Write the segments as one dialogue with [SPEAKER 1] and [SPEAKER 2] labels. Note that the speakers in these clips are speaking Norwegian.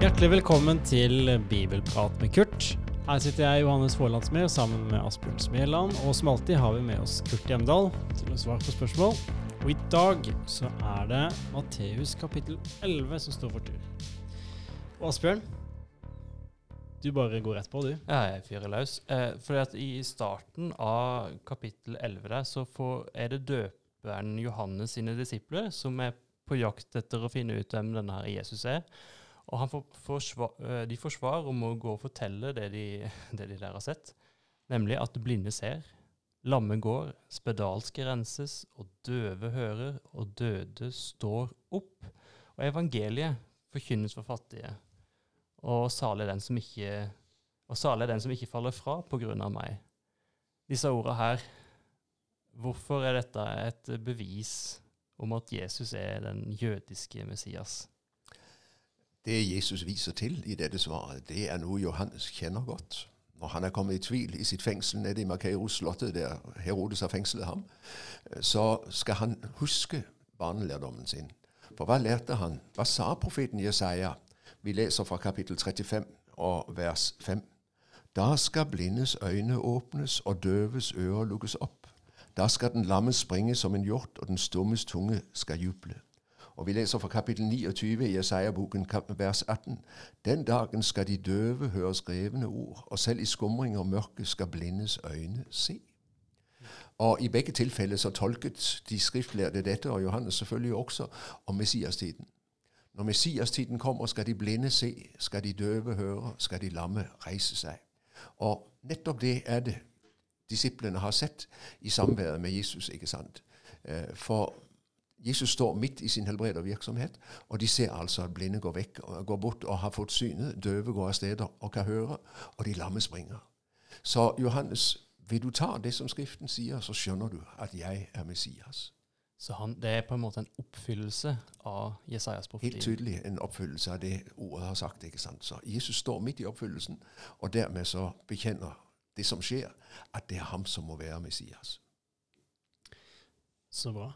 [SPEAKER 1] Hjertelig velkommen til Bibelprat med Kurt. Her sitter jeg, Johannes Forlandsmed, sammen med Asbjørn Smeland. Og som alltid har vi med oss Kurt Hjemdal til å svare på spørsmål. Og i dag så er det Matteus kapittel 11 som står for tur. Og Asbjørn, du bare går rett på, du.
[SPEAKER 2] Ja, jeg fyrer løs. Eh, fordi at I starten av kapittel 11 der, så får, er det døperen Johannes sine disipler som er på jakt etter å finne ut hvem denne her Jesus er. Og får, får svar, eh, de får svar om å gå og fortelle det de, det de der har sett, nemlig at blinde ser, lamme går, spedalske renses, og døve hører, og døde står opp. Og evangeliet forkynnes for fattige, og salig den som ikke, den som ikke faller fra på grunn av meg. Disse ordene her, hvorfor er dette et bevis om at Jesus er den jødiske Messias?
[SPEAKER 3] Det Jesus viser til i dette svaret, det er noe Johannes kjenner godt. Når han er kommet i tvil i sitt fengsel nede i Makeros-slottet, der Herodes har fengslet ham, så skal han huske barnelærdommen sin. For hva lærte han? Hva sa profeten Jesaja? Vi leser fra kapittel 35 og vers 5. Da skal blindes øyne åpnes og døves ører lukkes opp. Da skal den lamme springe som en hjort, og den stummes tunge skal juble. Og Vi leser fra kapittel 29 i Jesaja-boken, vers 18. Den dagen skal de døve høre skrevne ord, og selv i skumring og mørke skal blindes øyne se. Og I begge tilfeller så tolket de skriftlærde dette, og Johannes selvfølgelig også, om Messiastiden. Når Messiastiden kommer, skal de blinde se, skal de døve høre, skal de lamme reise seg. Og nettopp det er det disiplene har sett i samværet med Jesus. ikke sant? Eh, for Jesus står midt i sin helbredervirksomhet, og de ser altså at blinde går vekk, går bort og har fått synet, døve går av steder og kan høre, og de lamme springer. Så Johannes, vil du ta det som Skriften sier, så skjønner du at jeg er Messias.
[SPEAKER 2] Så han, det er på en måte en oppfyllelse av Jesajas profeti?
[SPEAKER 3] Helt tydelig en oppfyllelse av det ordet har sagt. ikke sant? Så Jesus står midt i oppfyllelsen, og dermed så bekjenner det som skjer, at det er ham som må være Messias.
[SPEAKER 1] Så bra.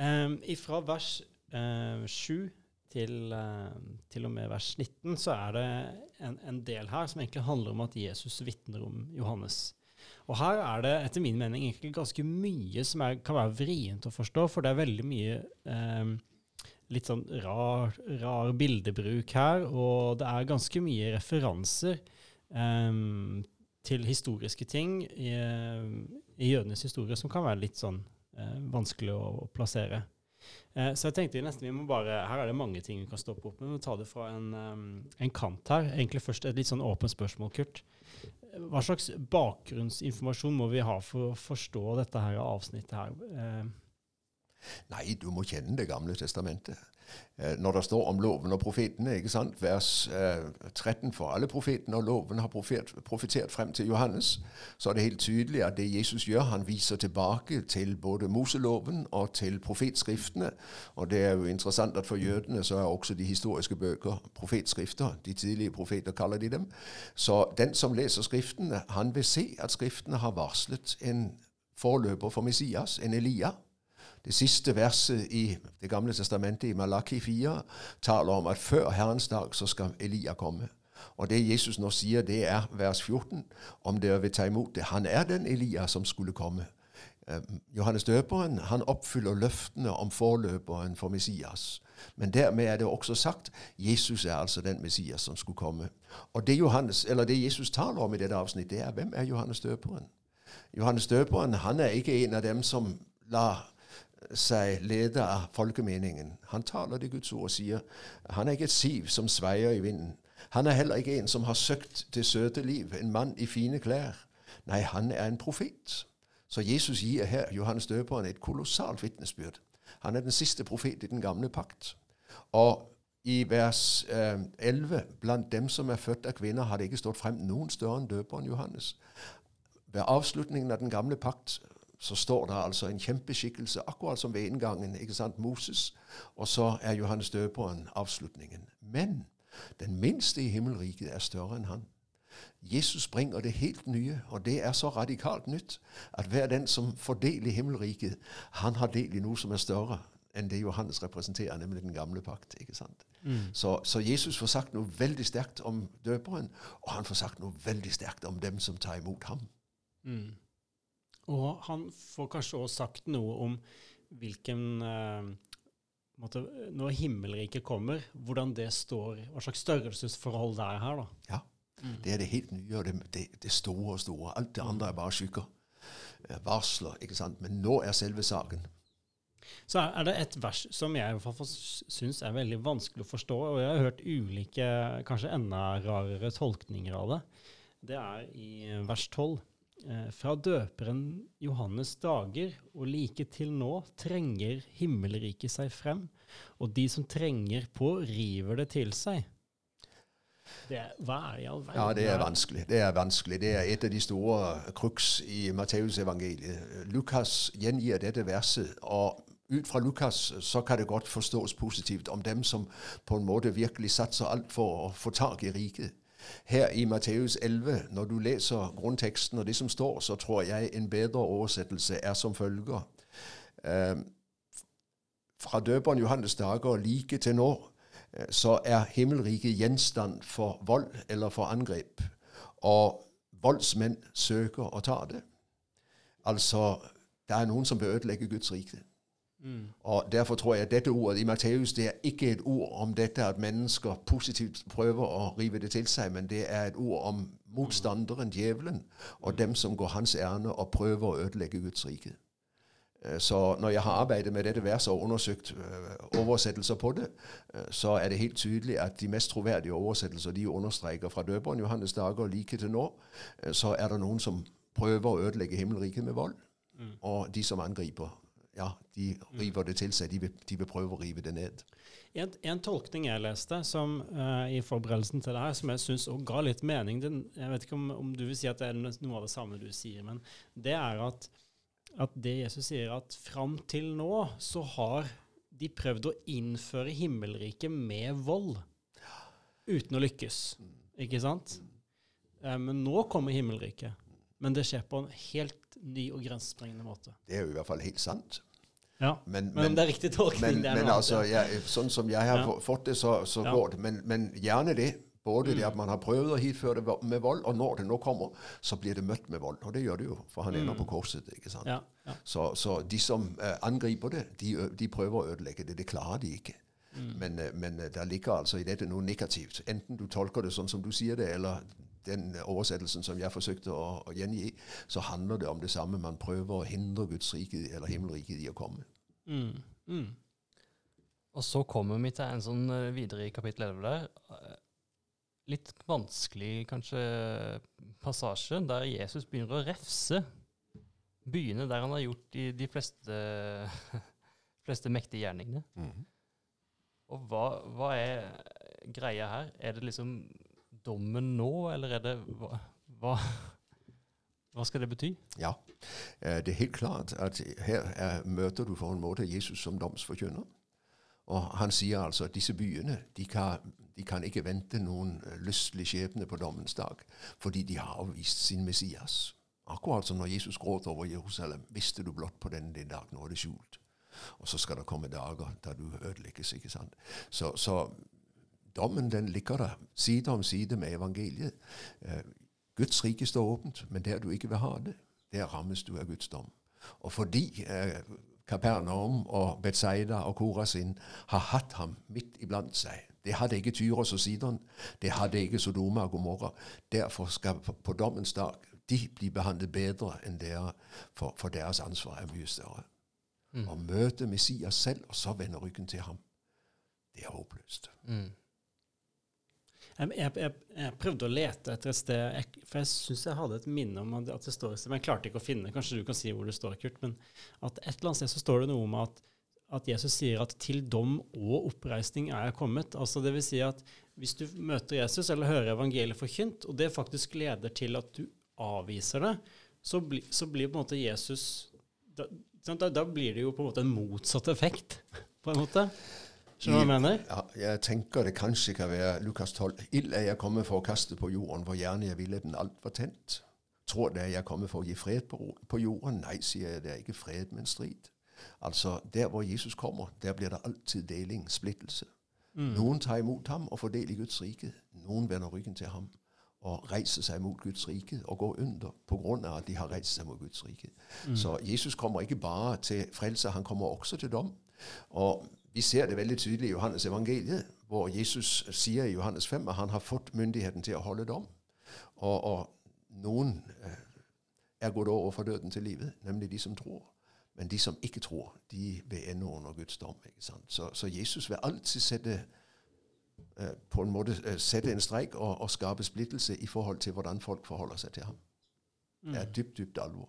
[SPEAKER 1] Um, fra vers uh, 7 til, uh, til, og med vers 19 så er det en, en, del her som egentlig handler om at Jesus vitner om Johannes. Og her er det etter min mening egentlig ganske mye som er, kan være vrient å forstå, for det er veldig mye um, litt sånn rar, rar, bildebruk her, og det er ganske mye referanser um, til historiske ting i, i jødenes historie som kan være litt sånn eh, vanskelig å, å plassere. Eh, så jeg tenkte nesten vi må bare, Her er det mange ting vi kan stoppe opp med. Vi må ta det fra en, um, en kant her. Egentlig først et litt sånn åpent spørsmål, Kurt. Hva slags bakgrunnsinformasjon må vi ha for å forstå dette her avsnittet her? Eh,
[SPEAKER 3] Nei, du må kjenne Det gamle testamentet. Eh, når det står om loven og profetene, ikke sant? vers 13 eh, for alle profetene og loven har profetert frem til Johannes, så er det helt tydelig at det Jesus gjør, han viser tilbake til både Moseloven og til profetskriftene. Og det er jo interessant at for jødene så er også de historiske bøker profetskrifter. De tidlige profeter kaller de dem. Så den som leser Skriftene, han vil se at Skriftene har varslet en forløper for Messias, en Elia. Det siste verset i Det gamle testamentet, i Malaki 4, taler om at før Herrens dag så skal Elia komme. Og det Jesus nå sier, det er vers 14, om dere vil ta imot det. Han er den Elia som skulle komme. Eh, Johannes døperen han oppfyller løftene om forløperen for Messias. Men dermed er det også sagt Jesus er altså den Messias som skulle komme. Og det, Johannes, det Jesus taler om i dette avsnittet, det er hvem er Johannes døperen? Johannes døperen han er ikke en av dem som lar seg lede av folkemeningen. Han taler det Guds ord og sier han er ikke et siv som sveier i vinden. Han er heller ikke en som har søkt det søte liv, en mann i fine klær. Nei, han er en profet. Så Jesus gir her Johannes døperen et kolossalt vitnesbyrd. Han er den siste profet i den gamle pakt. Og i vers eh, 11 blant dem som er født av kvinner, har det ikke stått frem noen større enn døperen Johannes. Ved avslutningen av den gamle pakt så står det altså en kjempeskikkelse, akkurat som ved inngangen. ikke sant, Moses. Og så er Johannes døperen avslutningen. Men den minste i himmelriket er større enn han. Jesus bringer det helt nye, og det er så radikalt nytt at hver den som får del i himmelriket, han har del i noe som er større. enn det Johannes representerer, nemlig den gamle pakt. ikke sant?
[SPEAKER 1] Mm.
[SPEAKER 3] Så, så, Jesus får sagt noe veldig sterkt om døperen, og han får sagt noe veldig sterkt om dem som tar imot ham.
[SPEAKER 1] Mm. Og han får kanskje også sagt noe om hvilken eh, måte, Når himmelriket kommer, hvordan det står, hva slags størrelsesforhold det er her. da.
[SPEAKER 3] Ja, mm. det er det helt nye, og det, det, det store og store. Alt det andre er bare skygger. Varsler, ikke sant. Men nå er selve saken.
[SPEAKER 1] Så er det et vers som jeg i hvert fall syns er veldig vanskelig å forstå, og jeg har hørt ulike, kanskje enda rarere tolkninger av det. Det er i vers 12. Eh, fra døperen Johannes dager og like til nå trenger himmelriket seg frem, og de som trenger på, river det til seg. Det, hva er det i all verden?
[SPEAKER 3] Ja, det er vanskelig. Det er vanskelig. Det er et av de store crux i Matteusevangeliet. Lukas gjengir dette verset, og ut fra Lukas så kan det godt forstås positivt om dem som på en måte virkelig satser alt for å få tak i riket. Her i Matteus 11, når du leser grunnteksten og det som står, så tror jeg en bedre oversettelse er som følger. Fra døperen Johannes dager like til nå, eh, så er himmelriket gjenstand for vold eller for angrep. Og voldsmenn søker å ta det. Altså, det er noen som bør ødelegge Guds rike. Mm. Og Derfor tror jeg at dette ordet i Matteus det er ikke et ord om dette at mennesker positivt prøver å rive det til seg, men det er et ord om motstanderen, djevelen, og dem som går hans ærend og prøver å ødelegge Guds rike. Eh, så når jeg har arbeidet med dette verset og undersøkt uh, oversettelser på det, uh, så er det helt tydelig at de mest troverdige oversettelser de understreker fra døperen Johannes dager like til nå, så er det noen som prøver å ødelegge himmelriket med vold, mm. og de som angriper ja, de river det til seg. De vil, de vil prøve å rive det ned.
[SPEAKER 1] En, en tolkning jeg leste som, uh, i forberedelsen til det her, som jeg syns ga litt mening den, Jeg vet ikke om, om, du vil si at det er noe av det samme du sier, men det er at, at det Jesus sier, at fram til nå så har de prøvd å innføre himmelriket med vold. Uten å lykkes. Ikke sant? Uh, men nå kommer himmelriket. Men det skjer på en helt ny og grensesprengende måte.
[SPEAKER 3] Det er jo i hvert fall helt sant.
[SPEAKER 1] Ja, men, men, men det er riktig tolkning.
[SPEAKER 3] Men, men altså, jeg, sånn som jeg har ja. fått det, så, så ja. går det. Men, men, gjerne det. Både mm. det at man har prøvd å hitføre det med vold, og når det nå kommer, så blir det møtt med vold. Og det gjør det jo, for han ender mm. på korset. ikke sant? Så, så, de som uh, angriper det, de, de, prøver å ødelegge det. Det klarer de ikke. Mm. Men, uh, men uh, der ligger altså i dette noe negativt. Enten du tolker det sånn som du sier det, eller den oversettelsen som jeg forsøkte å, å, gjengi, så handler det om det samme. Man prøver å hindre Guds rike, eller himmelriket i å komme. Mm. Mm.
[SPEAKER 2] Og så kommer vi til en sånn eh, videre i kapittel 11 der. Eh, litt vanskelig kanskje passasje, der Jesus begynner å refse byene der han har gjort de, de fleste, fleste, mektige gjerningene. Mm. Og hva, hva er greia her? Er det liksom dommen nå, eller er det hva, hva skal det bety?
[SPEAKER 3] Ja, det er helt klart at her er, møter du for en måte Jesus som domsforkynner. Og han sier altså at disse byene de kan, de kan ikke vente noen lystelig skjebne på dommens dag, fordi de har avvist sin Messias. Akkurat som når Jesus gråt over Jerusalem. Visste du blott på denne din dag, nå er det skjult. Og så skal det komme dager da du ødelegges. ikke sant? Så, så dommen den ligger der side om side med evangeliet. Eh, Guds rike står åpent, men der du ikke vil ha det, der rammes du av Guds dom. Og fordi eh, Kapernaum og Betzaida og Korasin har hatt ham midt iblant seg Det hadde ikke Tyros og Sidon, det hadde ikke Sodoma og Gomorra. Derfor skal på dommens dag de bli behandlet bedre enn dere, for, for deres ansvar er mye større. Mm. Å møte Messias selv, og så vende ryggen til ham, det er håpløst. Mm.
[SPEAKER 1] Jeg, jeg, jeg, prøvde å lete etter et sted, jeg, for jeg syns jeg hadde et minne om at det står et sted, men jeg klarte ikke å finne Kanskje du kan si hvor det står, Kurt. Men at et eller annet sted så står det noe om at, at Jesus sier at 'til dom og oppreisning er jeg kommet'. Altså det vil si at hvis du møter Jesus eller hører evangeliet forkynt, og det faktisk leder til at du avviser det, så, bli, så blir på en måte Jesus da, da, da blir det jo på en måte en motsatt effekt, på en måte. Skjønner du hva jeg mener?
[SPEAKER 3] Ja, jeg tenker det kanskje kan være Lukas 12. Ild er jeg kommet for å kaste på jorden, hvor gjerne jeg ville den alt var tent. Tror det er jeg kommet for å gi fred på, på jorden? Nei, sier jeg, det er ikke fred, men strid. Altså, Der hvor Jesus kommer, der blir det alltid deling, splittelse.
[SPEAKER 1] Mm.
[SPEAKER 3] Noen tar imot ham og får del i Guds rike. Noen vender ryggen til ham og reiser seg mot Guds rike og går under av at de har reist seg mot Guds rike.
[SPEAKER 1] Mm.
[SPEAKER 3] Så Jesus kommer ikke bare til frelse, han kommer også til dom. Og vi ser det veldig tydelig i Johannes evangeliet, hvor Jesus sier i Johannes 5 at han har fått myndigheten til å holde dom. Og, og noen eh, er gått over fra døden til livet, nemlig de som tror. Men de som ikke tror, de vil ende under Guds dom. ikke sant? Så, så Jesus vil alltid sette eh, på en måte eh, sette en streik og, og skape splittelse i forhold til hvordan folk forholder seg til ham. Det er
[SPEAKER 1] Mm.
[SPEAKER 3] dypt, dypt alvor.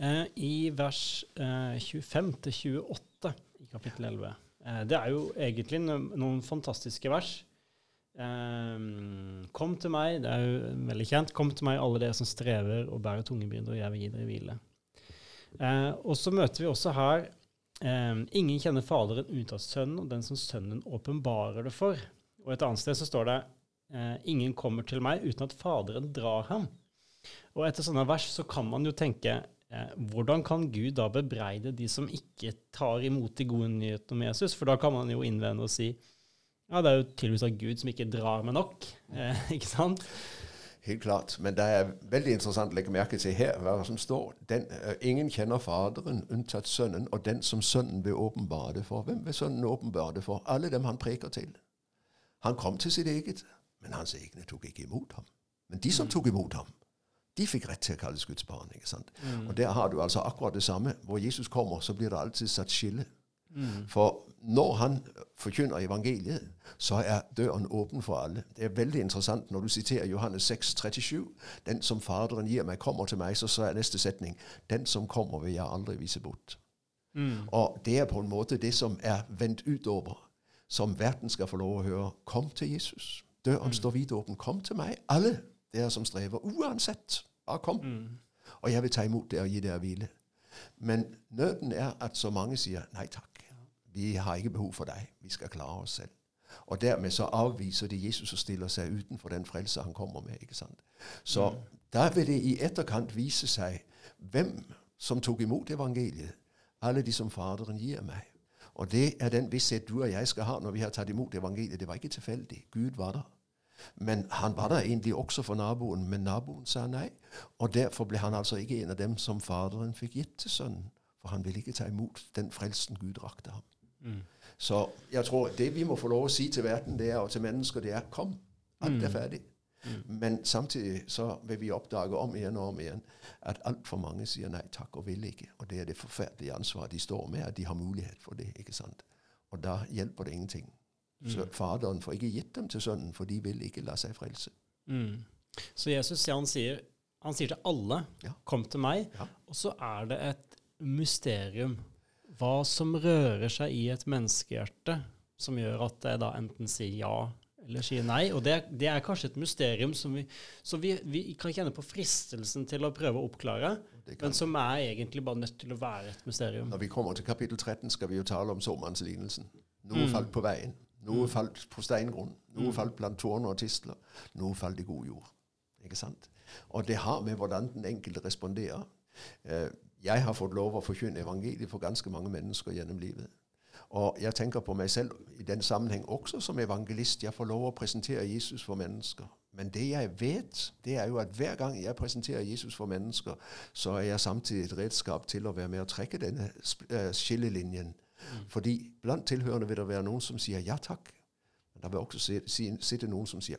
[SPEAKER 1] Eh, I vers eh, 25-28 i kapittel 11 eh, Det er jo egentlig no noen fantastiske vers. Eh, kom til meg, det er jo veldig kjent. Kom til meg, alle dere som strever og bærer tunge byrder, og jeg vil gi dere hvile. Eh, og så møter vi også her eh, Ingen kjenner Faderen ut av Sønnen, og den som Sønnen åpenbarer det for. Og et annet sted så står det eh, Ingen kommer til meg uten at Faderen drar ham. Og etter sånne vers så kan man jo tenke eh, hvordan kan Gud da bebreide de som ikke tar imot de gode nyhetene om Jesus? For da kan man jo innvende og si ja, det er jo tydeligvis av Gud som ikke drar med nok. Eh, ikke sant?
[SPEAKER 3] Helt klart. Men det er veldig interessant å legge merke til her hva som står. Den, uh, ingen kjenner Faderen unntatt Sønnen, og den som Sønnen vil åpenbare det for. Hvem vil Sønnen åpenbare det for? Alle dem han preker til. Han kom til sitt eget, men hans egne tok ikke imot ham. Men de som tok imot ham, de fikk rett til å kalles Guds barn. ikke sant?
[SPEAKER 1] Mm.
[SPEAKER 3] Og der har du altså akkurat det samme. Hvor Jesus kommer, så blir det alltid satt skille.
[SPEAKER 1] Mm.
[SPEAKER 3] For når han forkynner evangeliet, så er døren åpen for alle. Det er veldig interessant når du siterer Johannes 6, 37. Den som Faderen gir meg, kommer til meg. Så, så er neste setning Den som kommer, vil jeg aldri vise bort.
[SPEAKER 1] Mm.
[SPEAKER 3] Og det er på en måte det som er vendt utover, som verden skal få lov å høre. Kom til Jesus. Døren står vidåpen. Kom til meg, alle dere som strever. Uansett. Bare kom.
[SPEAKER 1] Mm.
[SPEAKER 3] Og jeg vil ta imot dere og gi dere hvile. Men nøden er at så mange sier nei takk. Vi har ikke behov for deg. Vi skal klare oss selv. Og dermed så avviser de Jesus og stiller seg utenfor den frelse han kommer med. ikke sant? Så da vil det i etterkant vise seg hvem som tok imot evangeliet. Alle de som Faderen gir meg. Og det er den visshet du og jeg skal ha når vi har tatt imot evangeliet. Det var ikke tilfeldig. Gud var der. Men han var der egentlig også for naboen, men naboen sa nei. Og derfor ble han altså ikke en av dem som Faderen fikk gitt til sønnen. For han ville ikke ta imot den frelsen Gud rakte ham.
[SPEAKER 1] Mm.
[SPEAKER 3] Så jeg tror det vi må få lov å si til verden det er, og til mennesker, det er kom. Alt er
[SPEAKER 1] Mm.
[SPEAKER 3] ferdig.
[SPEAKER 1] Mm.
[SPEAKER 3] Men samtidig så vil vi oppdage om igjen og om igjen at altfor mange sier nei takk og vil ikke. Og det er det forferdelige ansvaret de står med, at de har mulighet for det. ikke sant? Og da hjelper det ingenting. Så
[SPEAKER 1] Mm.
[SPEAKER 3] Faderen får ikke gitt dem til sønnen, for de vil ikke la seg frelse.
[SPEAKER 1] Mm. Så Jesus ja, han sier, han sier til alle
[SPEAKER 3] Ja.
[SPEAKER 1] 'kom til meg',
[SPEAKER 3] Ja.
[SPEAKER 1] og så er det et mysterium. Hva som rører seg i et menneskehjerte som gjør at det da enten sier ja eller sier nei. Og det, det er kanskje et mysterium som vi, så vi, vi kan kjenne på fristelsen til å prøve å oppklare, men som er egentlig bare nødt til å være et mysterium.
[SPEAKER 3] Når vi kommer til kapittel 13, skal vi jo tale om såmannslignelsen. Noe
[SPEAKER 1] Mm.
[SPEAKER 3] falt på veien. Noe
[SPEAKER 1] Mm.
[SPEAKER 3] falt på steingrunn. Noe
[SPEAKER 1] Mm.
[SPEAKER 3] falt blant tårner og tistler. Noe falt i god jord. Ikke sant? Og det har med hvordan den enkelte responderer. Eh, Jeg har fått lov å forkynne evangeliet for ganske mange mennesker gjennom livet. Og jeg tenker på meg selv i den sammenheng også som evangelist. Jeg får lov å presentere Jesus for mennesker. Men det jeg vet, det er jo at hver gang jeg presenterer Jesus for mennesker, så er jeg samtidig et redskap til å være med å trekke denne eh, skillelinjen. Fordi blant tilhørende vil det være noen som sier ja takk. Men det vil også si- si- sitte noen som sier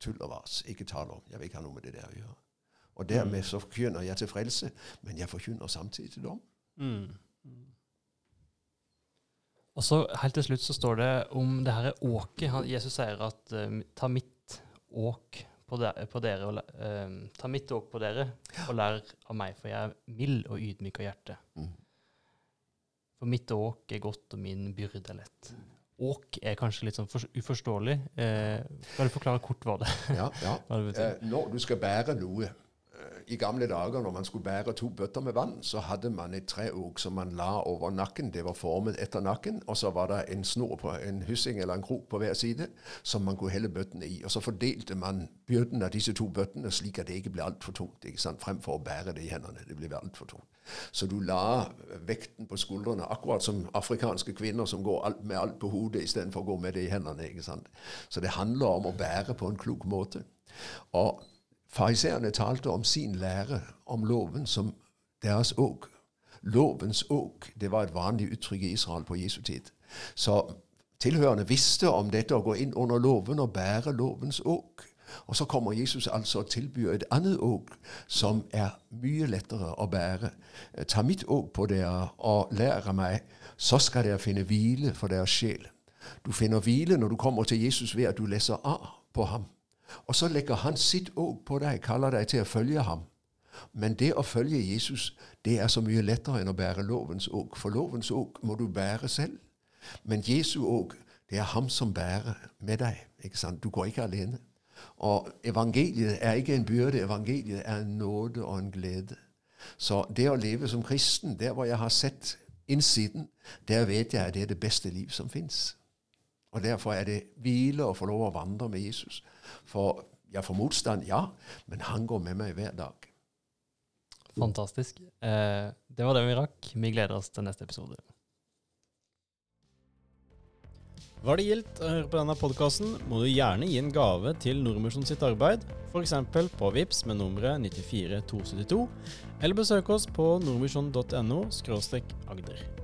[SPEAKER 3] tull og vas, ikke tale om, jeg vil ikke ha noe med det der å gjøre. Og dermed så forkynner jeg til frelse, men jeg forkynner samtidig til dom.
[SPEAKER 1] Mm.
[SPEAKER 2] Og så helt til slutt så står det om det her åket. Jesus sier at eh, ta mitt åk på, der, på dere og, eh, ta mitt åk på dere og lær av meg, for jeg er mild og ydmyk av hjerte.
[SPEAKER 3] Mm.
[SPEAKER 2] For mitt åk er godt, og min byrde er lett. Åk er kanskje litt sånn for, uforståelig. Eh, kan du forklare kort hva det,
[SPEAKER 3] Ja, ja.
[SPEAKER 2] hva det betyr?
[SPEAKER 3] Eh, når du skal bære noe, i gamle dager når man skulle bære to bøtter med vann, så hadde man et treåk som man la over nakken. Det var formet etter nakken. Og så var det en snor på en hyssing eller en krok på hver side som man kunne helle bøttene i. Og så fordelte man byrden av disse to bøttene slik at det ikke ble altfor tungt. ikke sant? Fremfor å bære det i hendene. Det ble altfor tungt. Så du la vekten på skuldrene, akkurat som afrikanske kvinner som går alt med alt på hodet istedenfor å gå med det i hendene. ikke sant? Så det handler om å bære på en klok måte. Og Fariseerne talte om sin lære om loven som deres åk. Lovens åk det var et vanlig uttrykk i Israel på Jesu tid. Så tilhørende visste om dette å gå inn under loven og bære lovens åk. Og så kommer Jesus altså og tilbyr et annet åk som er mye lettere å bære. Ta mitt åk på dere og lær av meg, så skal dere finne hvile for deres sjel. Du finner hvile når du kommer til Jesus ved at du leser av på ham. Og så legger han sitt åk på deg, kaller deg til å følge ham. Men det å følge Jesus det er så mye lettere enn å bære lovens åk. For lovens åk må du bære selv. Men Jesu åk, det er ham som bærer med deg. ikke sant? Du går ikke alene. Og evangeliet er ikke en byrde, evangeliet er en nåde og en glede. Så det å leve som kristen, der hvor jeg har sett innsiden, der vet jeg at det er det beste liv som fins. Og Derfor er det hvile å få lov å vandre med Jesus. For jeg får motstand, ja, men han går med meg hver dag.
[SPEAKER 2] Fantastisk. Eh, det var det vi rakk. Vi gleder oss til neste episode.
[SPEAKER 1] Var det gildt å høre på denne podkasten, må du gjerne gi en gave til Nordmisjon sitt arbeid, f.eks. på VIPS med nummeret 94272, eller besøk oss på nordmisjon.no agder.